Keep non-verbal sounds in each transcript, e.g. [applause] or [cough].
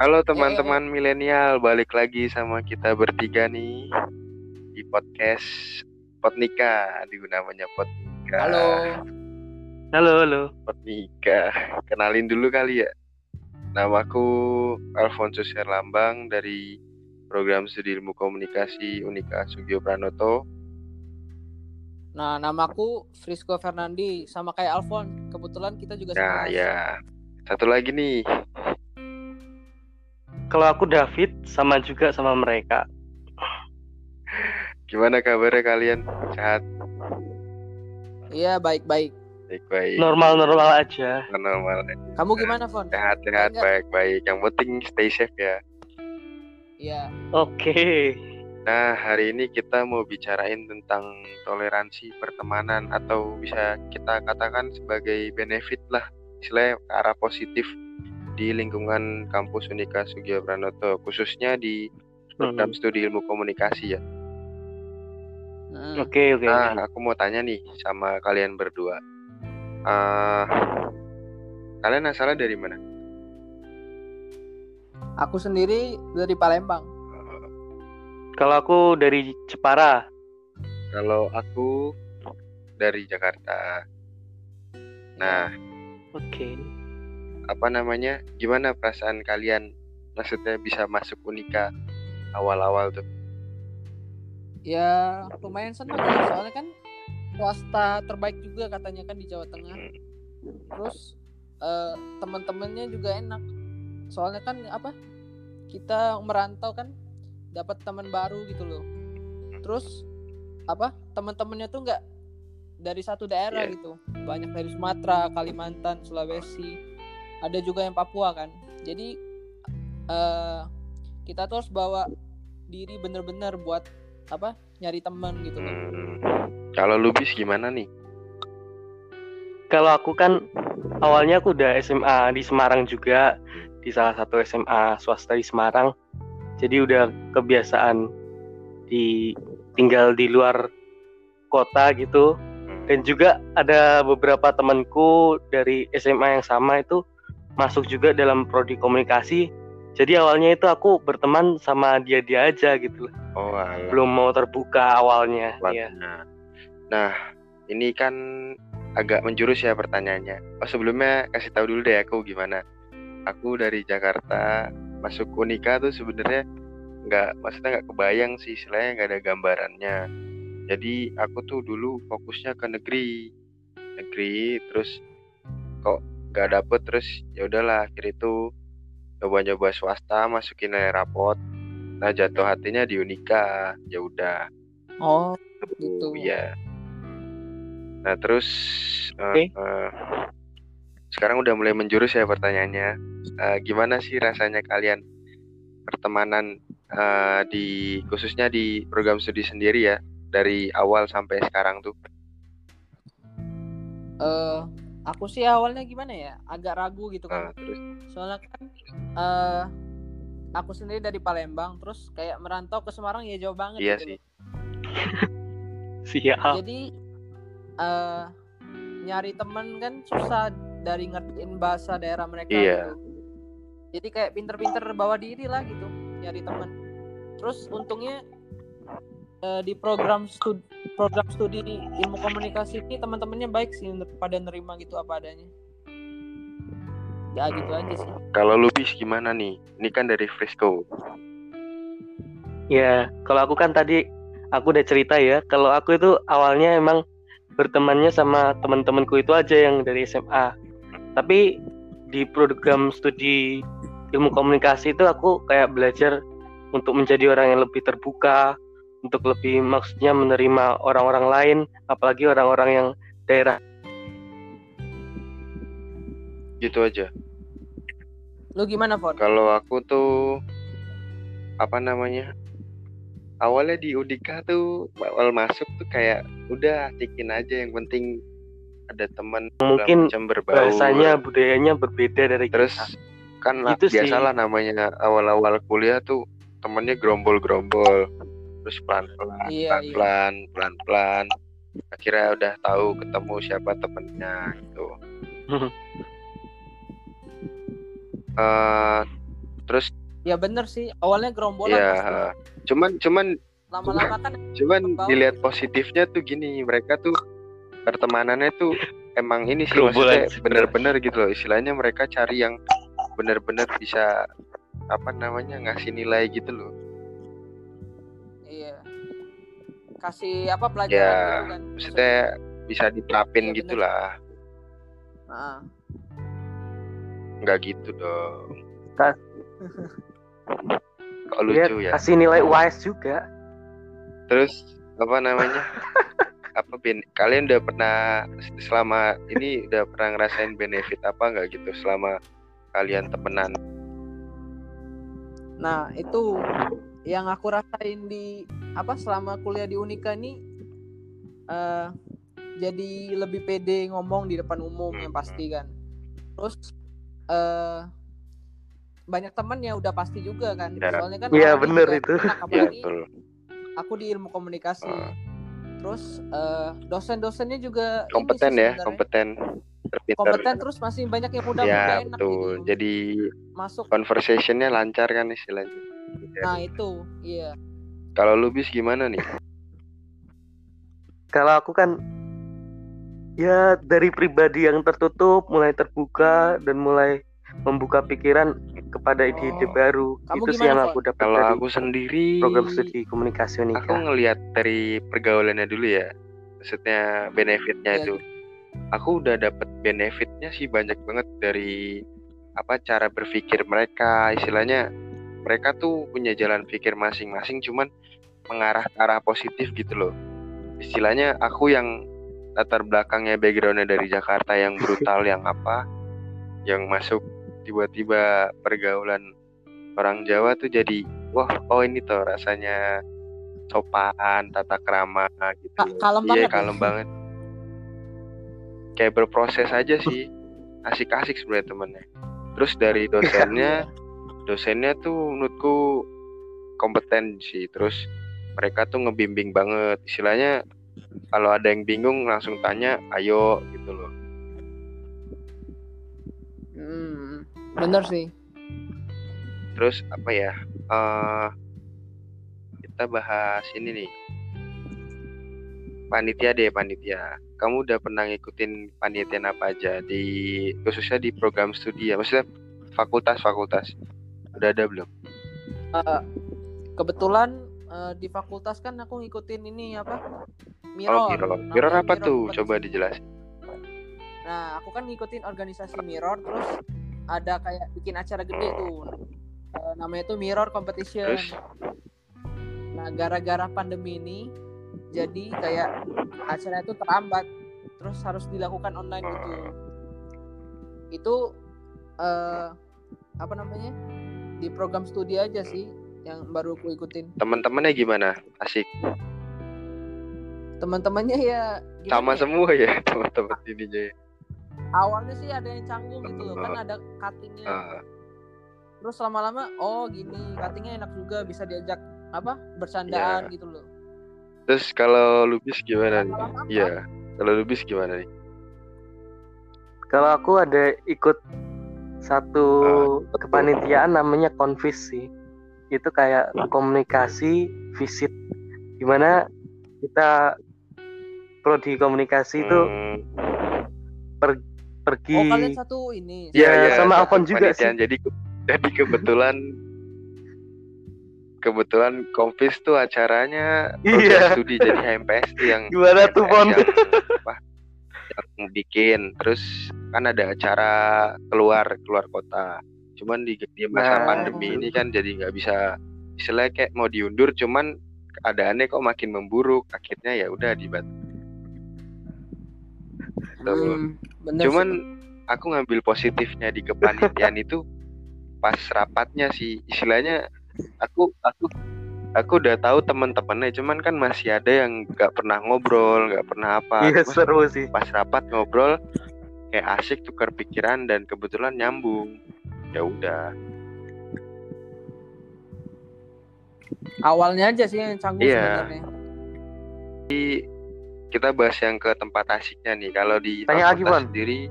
Halo teman-teman milenial, balik lagi sama kita bertiga nih di podcast Potnika, di namanya Potnika. Halo. Halo, halo. Potnika. Kenalin dulu kali ya. Namaku Alfonso Serlambang dari program studi ilmu komunikasi Unika Sugio Pranoto. Nah, namaku Frisco Fernandi sama kayak Alfon. Kebetulan kita juga Nah, sama. ya. Satu lagi nih. Kalau aku David sama juga sama mereka. Gimana kabarnya kalian? Sehat? Iya, baik-baik. Baik-baik. Normal-normal aja. Normal. Kamu gimana, Fon? Sehat-sehat, baik-baik. Yang penting stay safe ya. Iya. Oke. Nah, hari ini kita mau bicarain tentang toleransi pertemanan atau bisa kita katakan sebagai benefit lah, istilahnya ke arah positif di lingkungan kampus Unika Sugio Pranoto, khususnya di program Hmm. studi ilmu komunikasi ya. Oke, oke. Nah, aku mau tanya nih sama kalian berdua. Eh, kalian asalnya dari mana? Aku sendiri dari Palembang. Kalau aku dari Jepara. Kalau aku dari Jakarta. Nah, Oke. Apa namanya gimana perasaan kalian maksudnya bisa masuk Unika awal-awal tuh Ya, lumayan senang ya. Soalnya kan swasta terbaik juga katanya kan di Jawa Tengah. Terus eh, teman-temannya juga enak. Soalnya kan apa? Kita merantau kan dapat teman baru gitu loh. Terus apa? Teman-temannya tuh nggak dari satu daerah Iya. gitu. Banyak dari Sumatera, Kalimantan, Sulawesi. Ada juga yang Papua kan. Jadi eh kita tuh harus bawa diri bener-bener buat apa? Nyari teman gitu loh. Hmm. kalau Lubis gimana nih Kalau aku kan awalnya aku udah SMA di Semarang juga di salah satu SMA swasta di Semarang. Jadi udah kebiasaan di tinggal di luar kota gitu. Hmm. Dan juga ada beberapa temanku dari SMA yang sama itu masuk juga dalam prodi komunikasi. Jadi awalnya itu aku berteman sama dia-dia aja gitu. oh alah. Belum mau terbuka awalnya. Iya. Nah, nah, ini kan agak menjurus ya pertanyaannya. Oh, sebelumnya kasih tahu dulu deh aku gimana. Aku dari Jakarta masuk Unika tuh sebenarnya nggak, maksudnya nggak kebayang sih, istilahnya nggak ada gambarannya. Jadi aku tuh dulu fokusnya ke negeri, negeri, terus kok nggak dapet, terus ya udahlah akhir itu coba-coba swasta masukin nilai rapot. Nah jatuh hatinya di Unika, ya udah. Oh, gitu. Iya. Nah terus eh, Oke. eh, sekarang udah mulai menjurus ya pertanyaannya. Eh, gimana sih rasanya kalian pertemanan eh, di khususnya di program studi sendiri ya dari awal sampai sekarang tuh? eh aku sih awalnya gimana ya agak ragu gitu Nah, kan terus soalnya kan eh aku sendiri dari Palembang terus kayak merantau ke Semarang ya jauh banget iya gitu sih. Siap. jadi eh nyari temen kan susah dari ngertiin bahasa daerah mereka Iya. gitu jadi kayak pinter-pinter bawa diri lah gitu nyari temen terus untungnya eh, di program studi program studi ilmu komunikasi ini teman-temannya baik sih pada nerima gitu apa adanya ya gitu aja sih Kalau Lubis gimana nih? Ini kan dari Frisco. Ya, kalau aku kan tadi aku udah cerita ya, kalau aku itu awalnya emang bertemannya sama teman-temanku itu aja yang dari SMA. Tapi di program studi ilmu komunikasi itu aku kayak belajar untuk menjadi orang yang lebih terbuka, untuk lebih maksudnya menerima orang-orang lain, apalagi orang-orang yang daerah Gitu aja. lu gimana Fon? Kalau aku tuh apa namanya? Awalnya di Udika tuh awal masuk tuh kayak udah asikin aja yang penting ada teman mungkin macam berbaur. bahasanya budayanya berbeda dari terus kita. kan lah, Gitu sih. biasalah namanya awal-awal kuliah tuh temennya gerombol-gerombol terus pelan-pelan Iya, pelan-pelan pelan-pelan. Akhirnya udah tahu ketemu siapa temennya gitu. [laughs] Eh, terus ya bener sih. Awalnya gerombolan ya pasti. cuman cuman lama-lama kan cuman dilihat positifnya tuh gini mereka tuh pertemanannya tuh emang ini sih maksudnya bener-bener gitu loh. Istilahnya mereka cari yang bener-bener bisa apa namanya ngasih nilai gitu loh kasih apa pelajaran Ya, gitu kan maksudnya. bisa diterapin Iya, gitu bener. lah Nah, nggak gitu dong. Ta- [laughs] kok Lihat, lucu ya? kasih nilai UAS juga. Terus apa namanya? [laughs] Apa ben kalian udah pernah selama ini udah pernah ngerasain benefit apa nggak gitu selama kalian temenan? Nah itu yang aku rasain di apa selama kuliah di Unika nih eh jadi lebih pede ngomong di depan umum yang pasti kan. Terus eh banyak teman ya udah pasti juga kan. Ya. soalnya kan Iya, bener itu. [laughs] ya betul. Aku di ilmu komunikasi. Ah. terus eh, dosen-dosennya juga ini kompeten sih ya kompeten. Terpintar. Kompeten terus masih banyak yang muda-muda ya enak betul. Gitu jadi masuk. conversationnya lancar kan istilahnya. Nah itu. Iya kalau lu bis gimana nih? Kalau aku kan ya dari pribadi yang tertutup mulai terbuka dan mulai membuka pikiran kepada ide-ide Oh. baru Kamu itu sih yang aku dapat kalau dari aku sendiri program studi komunikasi aku Unika ngelihat dari pergaulannya dulu ya maksudnya benefitnya Iya, itu. aku udah dapet benefitnya sih banyak banget dari apa cara berpikir mereka. Istilahnya mereka tuh punya jalan pikir masing-masing cuman mengarah ke arah positif gitu loh. Istilahnya aku yang latar belakangnya backgroundnya dari Jakarta yang brutal yang apa yang masuk tiba-tiba pergaulan orang Jawa tuh jadi wah oh ini tuh rasanya sopan tata krama gitu Ka- kalem iya banget. ya? kalem banget. Kayak berproses aja sih. Asik-asik sebenarnya temennya. Terus dari dosennya [laughs] dosennya tuh menurutku kompeten sih. Terus mereka tuh ngebimbing banget. Istilahnya kalau ada yang bingung langsung tanya ayo gitu loh. Hmm, bener sih. terus apa ya eh kita bahas ini nih. Panitia deh panitia. Kamu udah pernah ngikutin panitian apa aja di khususnya di program studi ya? Maksudnya fakultas-fakultas. Udah ada belum? Eh, kebetulan eh, di fakultas kan aku ngikutin ini apa? Mirror. oh Mirror apa Mirror tuh coba dijelasin Nah, aku kan ngikutin organisasi Mirror terus ada kayak bikin acara gede tuh. Eh, namanya tuh Mirror Competition. Terus? Nah, gara-gara pandemi ini jadi kayak acara itu terambat terus harus dilakukan online gitu. Itu eh apa namanya? Di program studi aja sih yang baru aku ikutin. teman-temannya gimana asik Teman-temannya ya gimana sama ya? semua ya [laughs] teman-teman ininya ya? awalnya sih ada yang canggung gitu loh kan ada cuttingnya Ah, terus lama-lama oh gini cuttingnya enak juga bisa diajak apa bercandaan Iya. gitu loh terus kalau Lubis gimana nih iya kalau Lubis gimana nih kalau aku ada ikut satu betul. kepanitiaan namanya konvis sih itu kayak komunikasi visit. Di mana kita prodi komunikasi itu Hmm, pergi oh kalian satu ini. Iya, iya, sama satu Alfon juga kepanitiaan. jadi jadi kebetulan kebetulan konfis tuh acaranya Iya. studi jadi HMPS tuh yang gimana tuh Pon yang, apa, yang bikin. Terus kan ada acara keluar keluar kota cuman di, di masa Nah, pandemi ini kan jadi nggak bisa istilahnya kayak mau diundur cuman keadaannya kok makin memburuk. Akhirnya ya udah dibatal Hmm, bener cuman sih. aku ngambil positifnya di kepanitiaan itu pas rapatnya sih. Istilahnya aku aku aku udah tahu teman-temannya cuman kan masih ada yang nggak pernah ngobrol nggak pernah apa. Iya seru sih. pas rapat ngobrol kayak asik tukar pikiran dan kebetulan nyambung ya udah awalnya aja sih yang canggung Iya. sebenarnya kita bahas yang ke tempat asiknya nih kalau di Tanya lagi, sendiri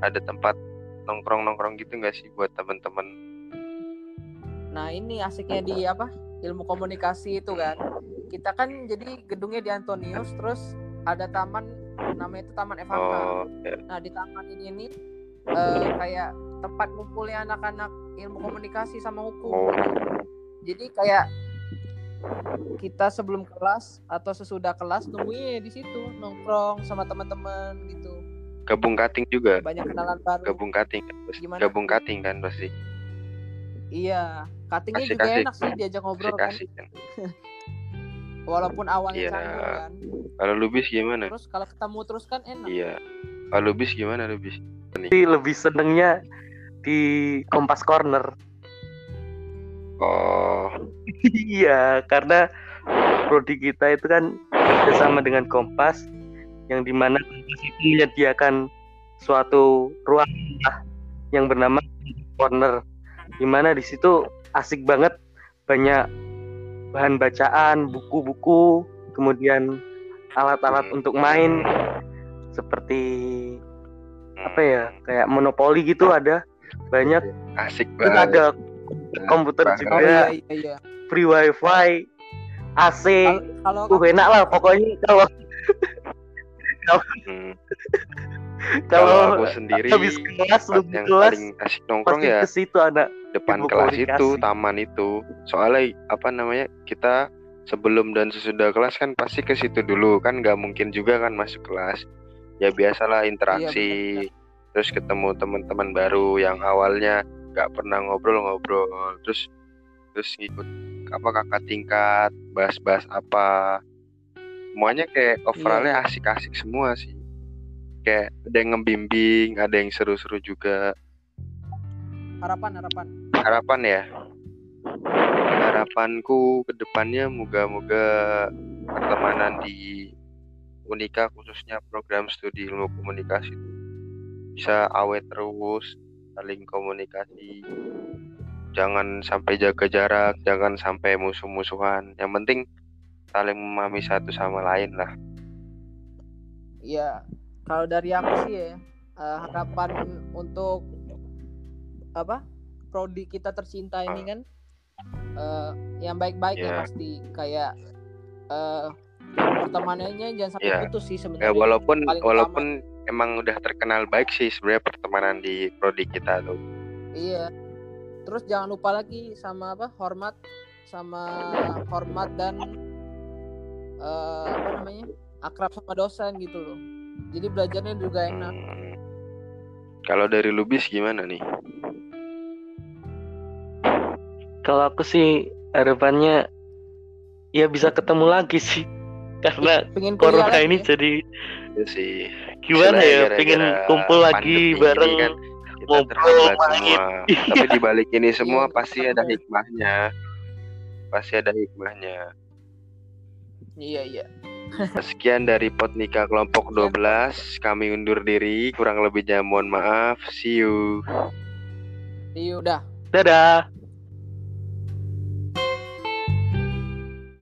ada tempat nongkrong nongkrong gitu nggak sih buat teman-teman Nah ini asiknya di apa ilmu komunikasi itu kan. Kita kan jadi gedungnya di Antonius, terus ada taman namanya itu Taman Evanka. Oh, ya. Nah di taman ini nih eh, kayak tempat ngumpulnya anak-anak ilmu komunikasi sama hukum. Oh. Jadi kayak kita sebelum kelas atau sesudah kelas nunggunya di situ nongkrong sama teman-teman gitu. Gabung cutting juga. Banyak kenalan baru. Gabung cutting kan. Gimana? Gabung cutting kan pasti. Iya, cuttingnya juga Asik-asik. enak sih diajak ngobrol kan. Asik-asik kan. [laughs] Walaupun awalnya Iya. canggung kan. Kalau Lubis gimana? Terus kalau ketemu terus kan enak. Iya. Kalau Lubis gimana Lubis? Tapi lebih senengnya di Kompas Corner. Oh, [laughs] Iya, karena prodi kita itu kan bersama dengan Kompas yang di mana Kompas itu menyediakan suatu ruang lah yang bernama corner di mana di situ asik banget banyak bahan bacaan buku-buku kemudian alat-alat Hmm. untuk main seperti hmm, apa ya kayak monopoli gitu ada banyak Asik Terus banget. ada komputer Banget. Oh juga iya iya iya. free wifi AC Kalau uh enak lah pokoknya kalau Hmm. kalau Kalau aku sendiri habis kelas lu yang kelas paling asik nongkrong pasti ya ke situ anak depan ilmu kelas komunikasi. itu, taman itu. Soalnya apa namanya? Kita sebelum dan sesudah kelas kan pasti ke situ dulu kan nggak mungkin juga kan masuk kelas. Ya biasalah interaksi, terus ketemu teman-teman baru yang awalnya nggak pernah ngobrol-ngobrol, terus terus ngikut apa kakak tingkat, bahas-bahas apa. Semuanya kayak overallnya asik-asik semua sih. Kayak ada yang ngebimbing, ada yang seru-seru juga. harapan harapan. harapan ya harapanku ke depannya moga-moga pertemanan di Unika khususnya program studi ilmu komunikasi itu bisa awet terus saling komunikasi jangan sampai jaga jarak jangan sampai musuh-musuhan yang penting saling memahami satu sama lain lah Iya, kalau dari aku sih ya eh, harapan untuk apa prodi kita tercinta ini kan eh, yang baik-baik ya Iya. pasti kayak eh pertemanannya jangan sampai Iya. putus sih ya sebenarnya. walaupun paling walaupun emang udah terkenal baik sih sebenarnya pertemanan di prodi kita tuh Iya. Terus jangan lupa lagi sama apa hormat sama hormat dan eh, apa namanya akrab sama dosen gitu loh. Jadi belajarnya juga enak. Hmm. Kalau dari Lubis gimana nih? kalau aku sih harapannya ya bisa ketemu lagi sih karena Pengen corona lagi ini ya. jadi Ya sih. gimana Istilahnya ya gara-gara pengen kumpul lagi bareng kan kita ngobrol, main. semua. Tapi di balik ini semua Iya, pasti ada hikmahnya. Pasti ada hikmahnya. Iya iya. [laughs] Sekian dari Potnika kelompok 12. Kami undur diri. Kurang lebihnya mohon maaf. See you. Iya udah. dadah